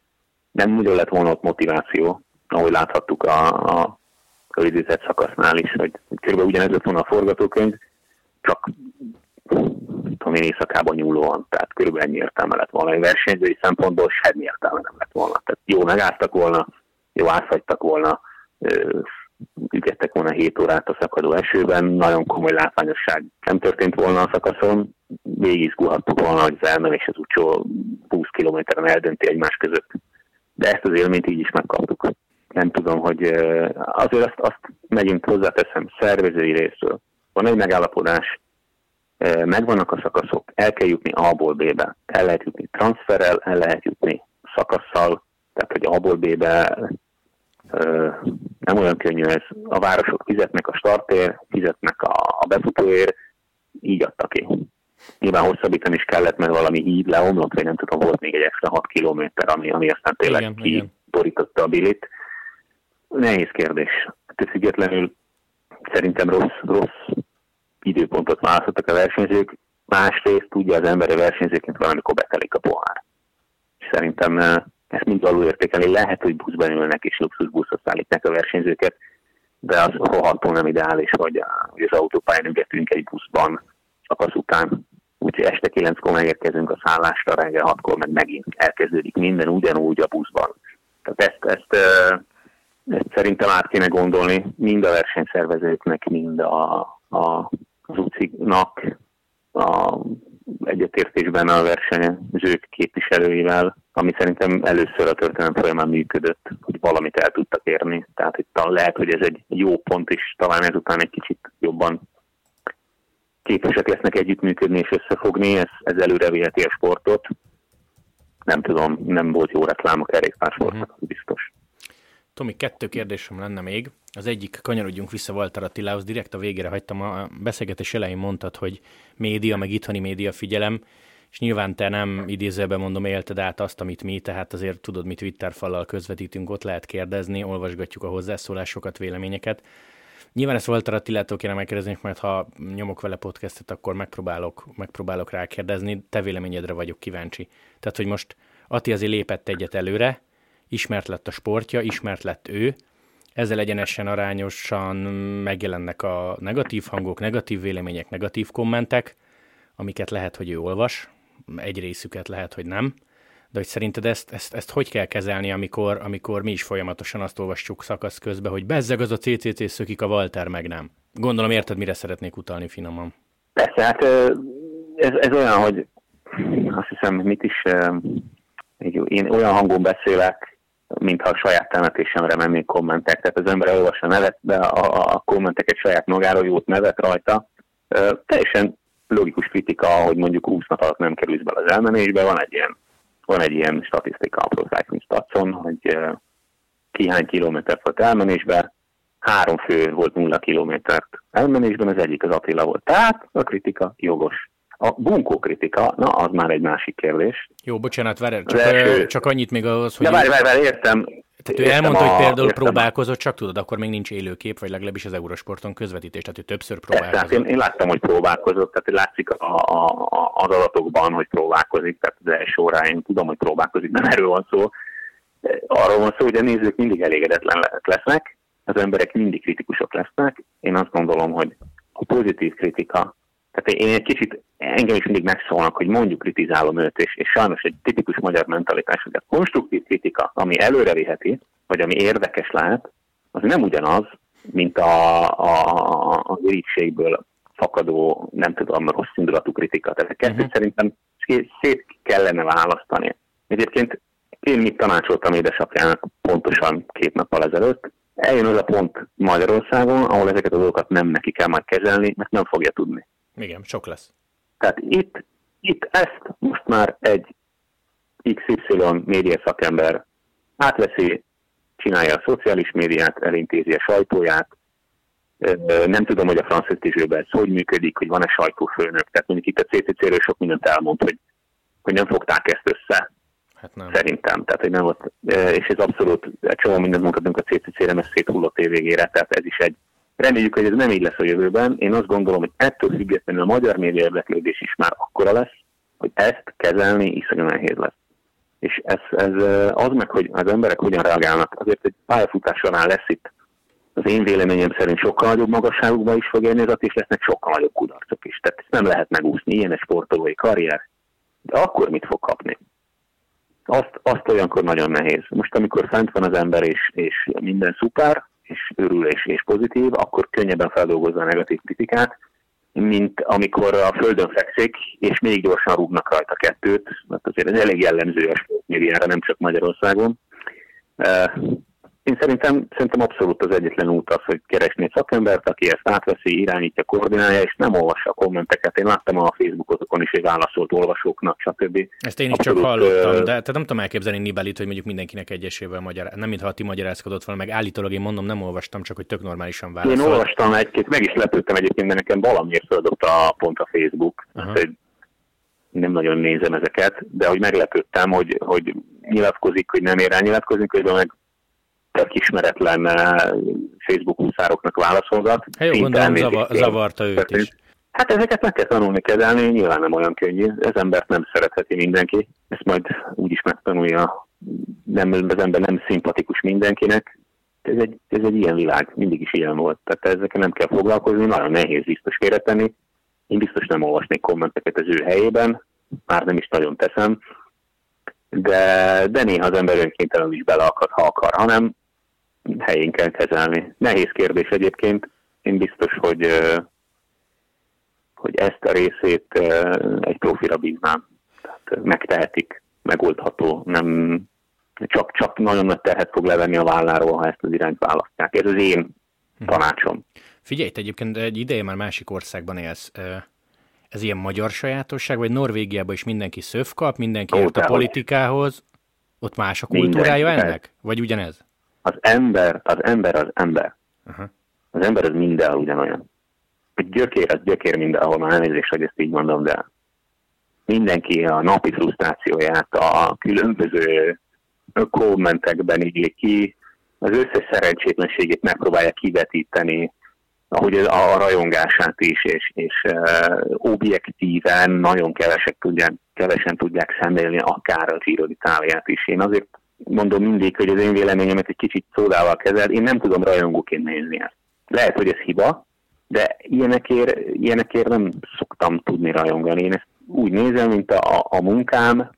Nem úgy lett volna ott motiváció, ahogy láthattuk a, a rövidített szakasznál is, hogy kb. ugyanez lett volna a forgatókönyv, csak tudom én éjszakában nyúlóan, tehát körülbelül ennyi értelme lett volna. Egy versenyzői szempontból semmi értelme nem lett volna. Tehát jó megálltak volna, jó átfagytak volna, ügettek volna 7 órát a szakadó esőben, nagyon komoly látványosság nem történt volna a szakaszon, végigizgulhattuk volna, hogy az elmenés az utcsó 20 kilométeren eldönti egymás között. De ezt az élményt így is megkaptuk. Nem tudom, hogy azért azt, azt megyünk hozzáteszem szervezői részről. Van egy megállapodás, megvannak a szakaszok, el kell jutni A-ból B-be, el lehet jutni transferrel, el lehet jutni szakasszal, tehát hogy A-ból B-be nem olyan könnyű ez. A városok fizetnek a startér, fizetnek a, befutóért, így adta ki. Nyilván hosszabbítani is kellett, mert valami híd leomlott, vagy nem tudom, volt még egy extra 6 kilométer, ami, ami aztán tényleg kiborította a bilit. Nehéz kérdés. Ettől függetlenül szerintem rossz, rossz időpontot választottak a versenyzők, másrészt tudja az ember a versenyzőként valamikor betelik a pohár. Szerintem ezt mind alul értékelni. Lehet, hogy buszban ülnek és luxusbuszot szállítják a versenyzőket, de az rohadtul nem ideális, hogy, hogy az autópályán ügetünk egy buszban szakasz után. Úgyhogy este kilenckor megérkezünk a szállásra, reggel hatkor meg megint elkezdődik minden ugyanúgy a buszban. Tehát ezt, ezt, ezt szerintem át kéne gondolni mind a versenyszervezőknek, mind a, a, az UCI-nak, a egyetértésben a versenyzők képviselőivel, ami szerintem először a történelem folyamán működött, hogy valamit el tudtak érni. Tehát itt lehet, hogy ez egy jó pont is, talán ezután egy kicsit jobban képesek lesznek együttműködni és összefogni, ez, ez előre viheti a sportot. Nem tudom, nem volt jó a kerékpársportnak, uh-huh. biztos. Tomi, kettő kérdésem lenne még. Az egyik, kanyarodjunk vissza Walter Attilához, direkt a végére hagytam, a beszélgetés elején mondtad, hogy média, meg itthoni média figyelem, és nyilván te nem idézőben mondom, élted át azt, amit mi, tehát azért tudod, mi Twitter fallal közvetítünk, ott lehet kérdezni, olvasgatjuk a hozzászólásokat, véleményeket. Nyilván ezt Walter Attilától kéne megkérdezni, mert ha nyomok vele podcastet, akkor megpróbálok, megpróbálok rákérdezni, te véleményedre vagyok kíváncsi. Tehát, hogy most Atti azért lépett egyet előre, ismert lett a sportja, ismert lett ő, ezzel egyenesen arányosan megjelennek a negatív hangok, negatív vélemények, negatív kommentek, amiket lehet, hogy ő olvas, egy részüket lehet, hogy nem, de hogy szerinted ezt, ezt, ezt hogy kell kezelni, amikor, amikor mi is folyamatosan azt olvassuk szakasz közben, hogy bezzeg az a CCC szökik, a Walter meg nem. Gondolom érted, mire szeretnék utalni finoman. Persze, hát ez, ez olyan, hogy azt hiszem, mit is, én olyan hangon beszélek, mintha a saját temetésemre mennék kommentek. Tehát az ember olvassa a nevet, de a, a kommenteket saját magáról jót nevet rajta. Teljesen logikus kritika, hogy mondjuk 20 nap alatt nem kerülsz bele az elmenésbe. Van egy ilyen, van egy ilyen statisztika a Pro Cycling Statson, hogy ki hány kilométer volt elmenésbe, három fő volt nulla kilométert elmenésben, az egyik az Attila volt. Tehát a kritika jogos. A bunkó kritika, na az már egy másik kérdés. Jó, bocsánat, várj, csak, első... csak annyit még ahhoz, hogy... De várj, várj, várj, értem. Tehát ő elmondta, a... hogy például értem. próbálkozott, csak tudod, akkor még nincs élőkép, vagy legalábbis az Eurosporton közvetítés, tehát ő többször próbálkozott. Tehát én, én láttam, hogy próbálkozott, tehát látszik a, a, a, az adatokban, hogy próbálkozik, tehát az első óráin tudom, hogy próbálkozik, nem erről van szó. Arról van szó, hogy a nézők mindig elégedetlen lesznek, az emberek mindig kritikusok lesznek. Én azt gondolom, hogy a pozitív kritika tehát én egy kicsit, engem is mindig megszólnak, hogy mondjuk kritizálom őt, és, és sajnos egy tipikus magyar mentalitás, hogy a konstruktív kritika, ami előre viheti, vagy ami érdekes lehet, az nem ugyanaz, mint a, a, a irítségből fakadó, nem tudom, rossz indulatú kritika. Tehát a kettőt uh-huh. szerintem szét kellene választani. Egyébként én mit tanácsoltam édesapjának pontosan két nappal ezelőtt, eljön az a pont Magyarországon, ahol ezeket a dolgokat nem neki kell majd kezelni, mert nem fogja tudni. Igen, sok lesz. Tehát itt, itt ezt most már egy XY média szakember átveszi, csinálja a szociális médiát, elintézi a sajtóját, Nem tudom, hogy a francia ez hogy működik, hogy van-e sajtófőnök. Tehát mondjuk itt a CCC-ről sok mindent elmond, hogy, hogy nem fogták ezt össze. Hát nem. Szerintem. Tehát, hogy nem volt, és ez abszolút, egy csomó mindent mondhatunk a CCC-re, mert széthullott évvégére, tehát ez is egy, reméljük, hogy ez nem így lesz a jövőben. Én azt gondolom, hogy ettől függetlenül a magyar média érdeklődés is már akkora lesz, hogy ezt kezelni iszonyú nehéz lesz. És ez, ez az meg, hogy az emberek hogyan reagálnak, azért egy pályafutás során lesz itt az én véleményem szerint sokkal nagyobb magasságukba is fog érni és lesznek sokkal nagyobb kudarcok is. Tehát ezt nem lehet megúszni, ilyen egy sportolói karrier. De akkor mit fog kapni? Azt, azt olyankor nagyon nehéz. Most amikor fent van az ember, és, és minden szuper, és örül és, és pozitív, akkor könnyebben feldolgozza a negatív kritikát, mint amikor a földön fekszik, és még gyorsan rúgnak rajta kettőt, mert azért ez elég jellemző a sportmédiára, nem csak Magyarországon. Én szerintem, szerintem abszolút az egyetlen út az, hogy keresni egy szakembert, aki ezt átveszi, irányítja, koordinálja, és nem olvassa a kommenteket. Én láttam a Facebookotokon is, hogy válaszolt olvasóknak, stb. Ezt én is abszolút, csak hallottam, de tehát nem tudom elképzelni Nibelit, hogy mondjuk mindenkinek egyesével magyar, nem mintha ti magyarázkodott volna, meg állítólag én mondom, nem olvastam, csak hogy tök normálisan válaszolt. Én olvastam egy-két, meg is lepődtem egyébként, de nekem valamiért feldobta a pont a Facebook. Hát, nem nagyon nézem ezeket, de hogy meglepődtem, hogy, hogy nyilatkozik, hogy nem ér nyilatkozni, közben meg tök ismeretlen eh, Facebook úszároknak válaszolgat. Hát jó, gondolom zavar, zavarta őt is. Hát ezeket meg kell tanulni kezelni, nyilván nem olyan könnyű. Ez embert nem szeretheti mindenki. Ezt majd úgy is megtanulja. Nem, az ember nem szimpatikus mindenkinek. Ez egy, ez egy ilyen világ, mindig is ilyen volt. Tehát ezekkel nem kell foglalkozni, nagyon nehéz biztos félretenni. Én biztos nem olvasnék kommenteket az ő helyében, már nem is nagyon teszem, de, de néha az ember önkéntelen is beleakad, ha akar, hanem helyén kell kezelni. Nehéz kérdés egyébként. Én biztos, hogy, hogy ezt a részét egy profira bíznám. Tehát megtehetik, megoldható, nem csak, csak nagyon nagy terhet fog levenni a válláról, ha ezt az irányt választják. Ez az én hm. tanácsom. Figyelj, te egyébként egy ideje már másik országban élsz. Ez ilyen magyar sajátosság, vagy Norvégiában is mindenki szöv kap, mindenki ért a politikához? Ott más a kultúrája Minden. ennek? Vagy ugyanez? Az ember, az ember az ember. Uh-huh. Az ember az mindenhol ugyanolyan. A gyökér az gyökér mindenhol, már elnézést, hogy ezt így mondom, de mindenki a napi frusztrációját a különböző kommentekben így ki, az összes szerencsétlenségét megpróbálja kivetíteni, ahogy a, rajongását is, és, és uh, objektíven nagyon kevesek tudják, kevesen tudják szemlélni akár a Giro is. Én azért mondom mindig, hogy az én véleményemet egy kicsit szódával kezel, én nem tudom rajongóként nézni ezt. Lehet, hogy ez hiba, de ilyenekért, ilyenekért nem szoktam tudni rajongani. Én ezt úgy nézem, mint a, a munkám,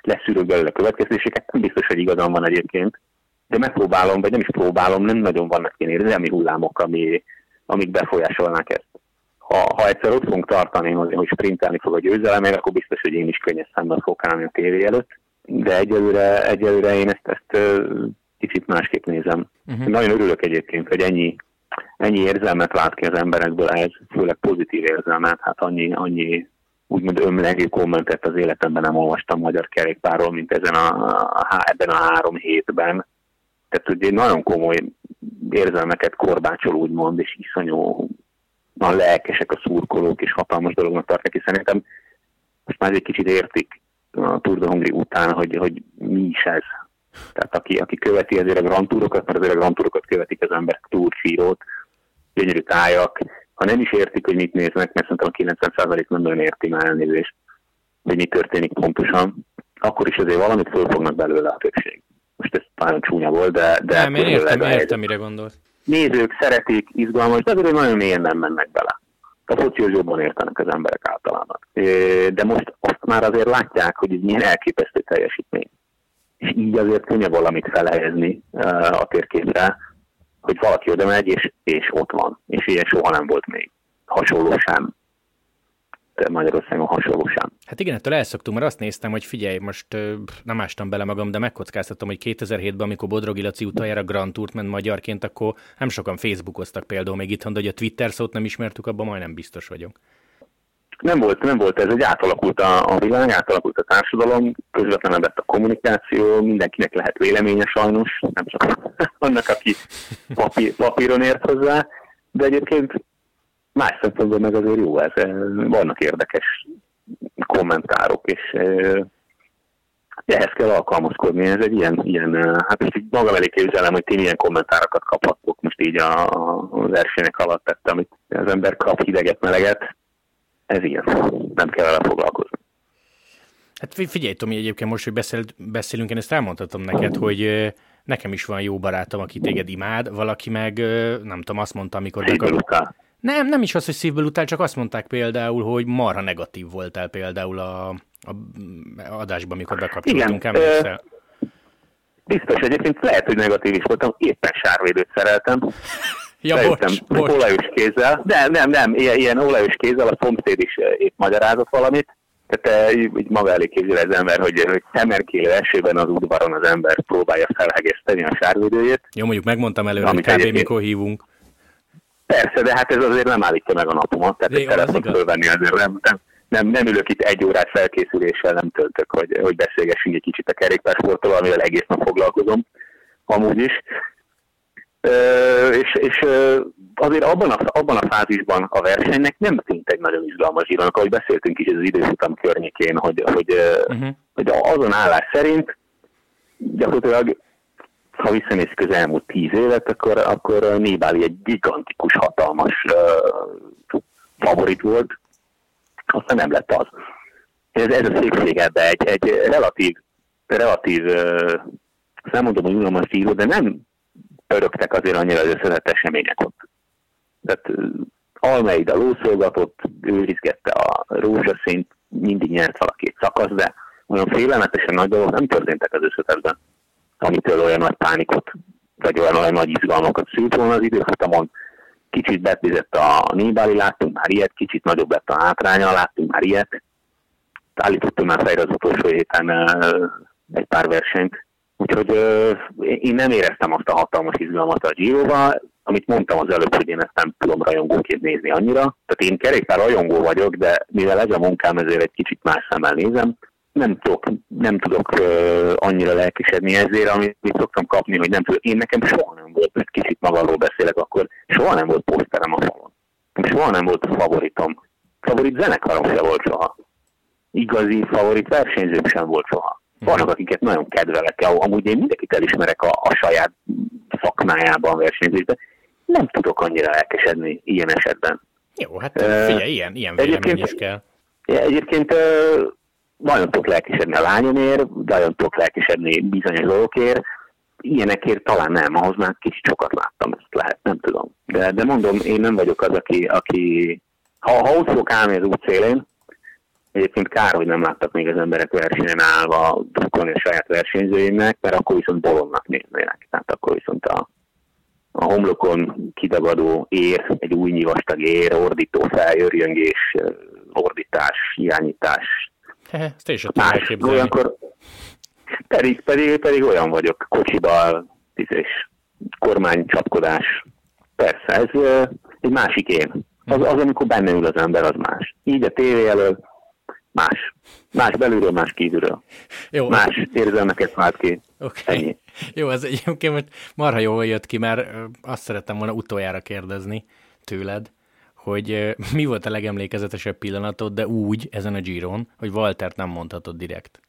leszűrök belőle következéseket, nem biztos, hogy igazam van egyébként, de megpróbálom, vagy nem is próbálom, nem nagyon vannak ilyen érzelmi hullámok, ami, amik befolyásolnák ezt. Ha, ha egyszer ott fogunk tartani, hogy sprintelni fog a győzelem, akkor biztos, hogy én is könnyes szemben fogok állni a tévé előtt de egyelőre, egyelőre én ezt, ezt kicsit másképp nézem. Uh-huh. Nagyon örülök egyébként, hogy ennyi, ennyi érzelmet lát ki az emberekből ez, főleg pozitív érzelmet, hát annyi, annyi úgymond ömlegű kommentet az életemben nem olvastam magyar kerékpárról, mint ezen a, a, ebben a három hétben. Tehát ugye nagyon komoly érzelmeket korbácsol úgymond, és iszonyú van lelkesek a szurkolók, és hatalmas dolognak tartják, és szerintem most már egy kicsit értik a Tour de Hongri után, hogy, hogy mi is ez. Tehát aki, aki követi ezért a Grand Tourokat, mert azért a Grand Tourokat követik az emberek Giro-t, gyönyörű tájak, ha nem is értik, hogy mit néznek, mert szerintem a 90% nem nagyon érti már elnézést, hogy mi történik pontosan, akkor is azért valamit föl fognak belőle a többség. Most ez nagyon csúnya volt, de... de nem, én értem, értem, mire gondolsz. Nézők szeretik, izgalmas, de azért nagyon mélyen nem mennek bele. A focihoz jobban értenek az emberek általában. De most azt már azért látják, hogy ez milyen elképesztő teljesítmény. És így azért könnyebb valamit felhelyezni a térképre, hogy valaki oda megy, és, és ott van. És ilyen soha nem volt még. Hasonló sem. Magyarországon hasonló sem. Hát igen, ettől elszoktunk, mert azt néztem, hogy figyelj, most nem ástam bele magam, de megkockáztatom, hogy 2007-ben, amikor Bodrogi Laci utoljára Grand Tourt ment magyarként, akkor nem sokan Facebookoztak például még itt, de hogy a Twitter szót nem ismertük, abban majdnem biztos vagyok. Nem volt, nem volt ez, egy átalakult a, a világ, átalakult a társadalom, közvetlenebb lett a kommunikáció, mindenkinek lehet véleménye sajnos, nem csak annak, aki papír, papíron ért hozzá, de egyébként más szempontból meg azért jó ez. Vannak érdekes kommentárok, és ehhez kell alkalmazkodni. Ez egy ilyen, ilyen hát ezt így magam elé képzelem, hogy ti milyen kommentárokat kaphatok most így a, a versenyek alatt, tehát amit az ember kap hideget, meleget, ez ilyen. Nem kell vele foglalkozni. Hát figyelj, Tomi, egyébként most, hogy beszél, beszélünk, én ezt elmondhatom neked, hogy nekem is van jó barátom, aki téged imád, valaki meg, nem tudom, azt mondta, amikor... Utál. Nem, nem is az, hogy szívből utál, csak azt mondták például, hogy marha negatív voltál például a, a adásban, amikor bekapcsoltunk, emlékszel? Biztos, egyébként lehet, hogy negatív is voltam, éppen sárvédőt szereltem. ja, Bejöttem bocs, bocs. olajos kézzel. Nem, nem, nem, ilyen, ilyen olajos kézzel, a szomszéd is épp magyarázott valamit. Tehát így maga elé képzel az ember, hogy, hogy szemerkélő esőben az udvaron az ember próbálja felhegeszteni a sárvédőjét. Jó, mondjuk megmondtam előre, hogy kb. Mikor hívunk. Persze, de hát ez azért nem állítja meg a napomat, tehát ezt szeretném fölvenni azért nem, nem, nem, nem ülök itt egy órát felkészüléssel, nem töltök, hogy, hogy beszélgessünk egy kicsit a kerékpársporttal, amivel egész nap foglalkozom, amúgy is. Ö, és, és azért abban a, abban a fázisban a versenynek nem tűnt egy nagyon izgalmas zsíronak, ahogy beszéltünk is az időfutam környékén, hogy, hogy, uh-huh. hogy azon állás szerint gyakorlatilag ha visszanézzük az tíz évet, akkor, akkor Nibali egy gigantikus, hatalmas uh, favorit volt, aztán nem lett az. Ez, ez a szépség ebbe egy, egy relatív, relatív uh, nem mondom, hogy unalmas író, de nem öröktek azért annyira az összetett események ott. Tehát uh, Almeida lószolgatott, ő rizgette a rózsaszint, mindig nyert valaki egy szakasz, de olyan félelmetesen nagy dolgok nem történtek az összetetben amitől olyan nagy pánikot, vagy olyan, olyan nagy izgalmakat szült volna az időfutamon. Kicsit betvizett a Nibali, láttunk már ilyet, kicsit nagyobb lett a hátránya, láttunk már ilyet. Állítottunk már fejre az utolsó héten egy pár versenyt. Úgyhogy én nem éreztem azt a hatalmas izgalmat a giro amit mondtam az előbb, hogy én ezt nem tudom rajongóként nézni annyira. Tehát én kerékpár rajongó vagyok, de mivel ez a munkám, ezért egy kicsit más szemmel nézem nem tudok, nem tudok uh, annyira lelkesedni ezért, amit szoktam kapni, hogy nem tudok. Én nekem soha nem volt, mert kicsit magamról beszélek, akkor soha nem volt poszterem a falon. Soha nem volt a favoritom. Favorit zenekarom se volt soha. Igazi favorit versenyzőm sem volt soha. Vannak, akiket nagyon kedvelek, amúgy én mindenkit elismerek a, a saját szakmájában versenyzésben. Nem tudok annyira elkesedni ilyen esetben. Jó, hát figyelj, ilyen, ilyen vélemény is kell. Egyébként nagyon tudok lelkesedni a lányomért, nagyon tudok lelkesedni bizonyos dolgokért, ilyenekért talán nem, ahhoz már kicsit sokat láttam, ezt lehet, nem tudom. De, de mondom, én nem vagyok az, aki, aki ha, ha ott fogok állni az út szélén, egyébként kár, hogy nem láttak még az emberek versenyen állva drukkolni a saját versenyzőimnek, mert akkor viszont bolondnak néznének. Tehát akkor viszont a, a homlokon kidagadó ér, egy új nyivastag ér, ordító feljöjjöngés, ordítás, irányítás, ezt is Más, olyankor pedig, pedig, pedig olyan vagyok, kocsiba, és kormánycsapkodás. Persze, ez egy másik én. Az, az, amikor benne ül az ember, az más. Így a tévé elől más. Más belülről, más kívülről. Jó. Más érzelmeket vált ki. Okay. Ennyi. Jó, ez egyébként most marha jól jött ki, mert azt szerettem volna utoljára kérdezni tőled, hogy mi volt a legemlékezetesebb pillanatod, de úgy ezen a Giron, hogy Waltert nem mondhatod direkt.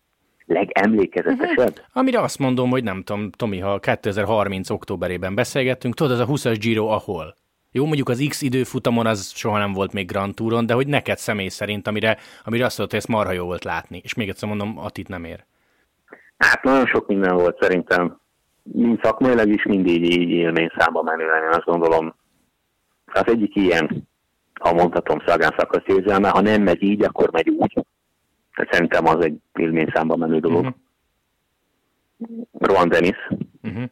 Legemlékezetesebb? Uh-huh. Amire azt mondom, hogy nem tudom, Tomi, ha 2030 októberében beszélgettünk, tudod, az a 20-as Giro ahol? Jó, mondjuk az X időfutamon az soha nem volt még Grand Touron, de hogy neked személy szerint, amire, amire azt mondta, hogy ezt marha jó volt látni. És még egyszer mondom, Atit nem ér. Hát nagyon sok minden volt szerintem. Mind szakmailag is, mindig így élmény számba menően, én azt gondolom. Az egyik ilyen ha mondhatom, Szagán szakasz érzelme, ha nem megy így, akkor megy úgy. Tehát szerintem az egy számban menő dolog. Uh-huh. Rohan Dennis. Uh-huh.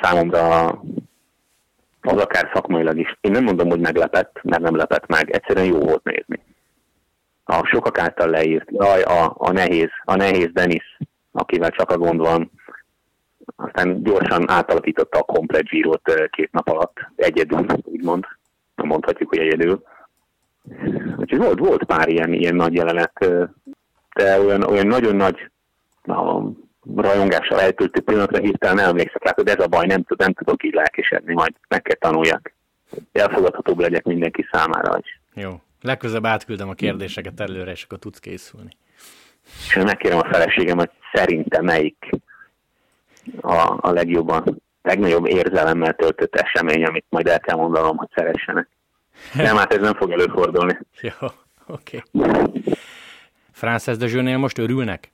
Számomra az akár szakmailag is. Én nem mondom, hogy meglepett, mert nem lepett meg. Egyszerűen jó volt nézni. A sokak által leírt, jaj, a, a nehéz, a nehéz Dennis, akivel csak a gond van, aztán gyorsan átalakította a komplet zsírót két nap alatt, egyedül, úgymond, mondhatjuk, hogy egyedül. Úgyhogy volt, volt pár ilyen, ilyen nagy jelenet, de olyan, olyan nagyon nagy a rajongással eltöltő pillanatra hirtelen nem emlékszek rá, hogy ez a baj, nem, tud, nem tudok így lelkesedni, majd meg kell tanuljak. elfogadhatóbb legyek mindenki számára is. Jó. Legközelebb átküldöm a kérdéseket előre, és akkor tudsz készülni. És megkérem a feleségem, hogy szerintem melyik a, a legjobban, legnagyobb érzelemmel töltött esemény, amit majd el kell mondanom, hogy szeressenek. Nem, hát ez nem fog előfordulni. Jó, oké. Okay. Frances de most örülnek?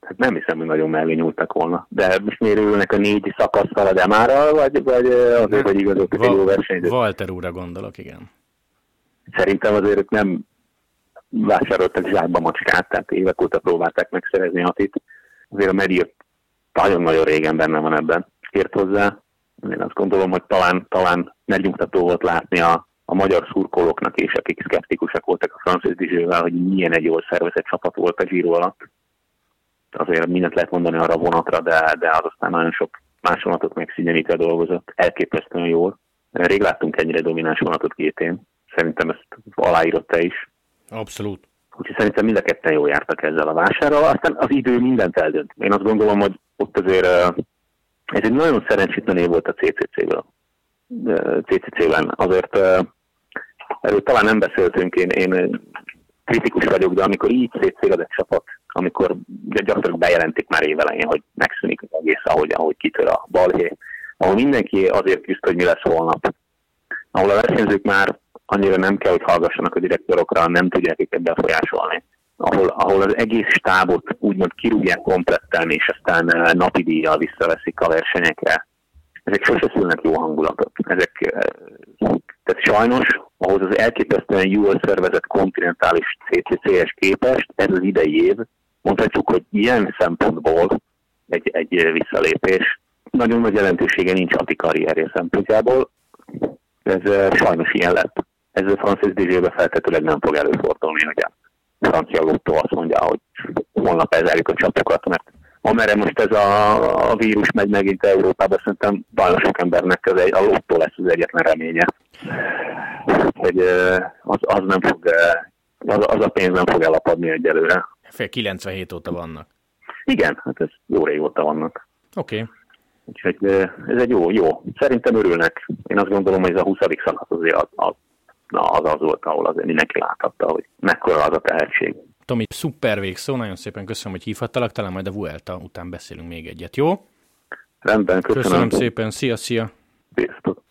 Hát nem hiszem, hogy nagyon mellé nyúltak volna. De most miért örülnek a négy szakasztal a Demárral, vagy, vagy azért, hogy igazoltak egy jó versenyt? Walter úrra gondolok, igen. Szerintem azért nem vásároltak zsákba macskát, tehát évek óta próbálták megszerezni Hatit. Azért a Medier nagyon-nagyon régen benne van ebben. Ért hozzá. Én azt gondolom, hogy talán, talán megnyugtató volt látni a, a magyar szurkolóknak is, akik szkeptikusak voltak a francia Dizsővel, hogy milyen egy jól szervezett csapat volt a Giro alatt. Azért mindent lehet mondani arra a vonatra, de, de az aztán nagyon sok más vonatot megszigyenítve dolgozott. Elképesztően jól. Rég láttunk ennyire domináns vonatot két én. Szerintem ezt aláírott te is. Abszolút. Úgyhogy szerintem mind a ketten jól jártak ezzel a vásárral. Aztán az idő mindent eldönt. Én azt gondolom, hogy ott azért ez egy nagyon szerencsétlen év volt a CCC-ből. CCC-ben. Azért erről talán nem beszéltünk, én, én kritikus vagyok, de amikor így szétszéled egy csapat, amikor gyakorlatilag bejelentik már évelején, hogy megszűnik az egész, ahogy, ahogy kitör a balhé, ahol mindenki azért küzd, hogy mi lesz holnap, ahol a versenyzők már annyira nem kell, hogy hallgassanak a direktorokra, nem tudják őket befolyásolni. Ahol, ahol az egész stábot úgymond kirúgják kompletten, és aztán eh, napi díjjal visszaveszik a versenyekre. Ezek sose szülnek jó hangulatot. Ezek, eh, tehát sajnos ahhoz az elképesztően jól szervezett kontinentális CCC-es képest ez az idei év, mondhatjuk, hogy ilyen szempontból egy, egy visszalépés. Nagyon nagy jelentősége nincs a karrierje szempontjából. Ez eh, sajnos ilyen lett ez a Francis DJ-be feltetőleg nem fog előfordulni, hogy a francia lottó azt mondja, hogy holnap elzárjuk a csapatokat, mert amerre most ez a, a vírus megy megint Európába, szerintem nagyon sok embernek ez egy, a lottó lesz az egyetlen reménye. Hogy az, az nem fog, az, az a pénz nem fog elapadni egyelőre. Fél 97 óta vannak. Igen, hát ez jó régóta vannak. Oké. Okay. Úgyhogy ez egy jó, jó. Szerintem örülnek. Én azt gondolom, hogy ez a 20. szakasz azért az, az az az volt, ahol azért mindenki láthatta, hogy mekkora az a tehetség. Tomi, szuper végszó, nagyon szépen köszönöm, hogy hívhattalak, talán majd a Vuelta után beszélünk még egyet, jó? Rendben, köszönöm. Köszönöm szépen, szia, szia. Sziasztok.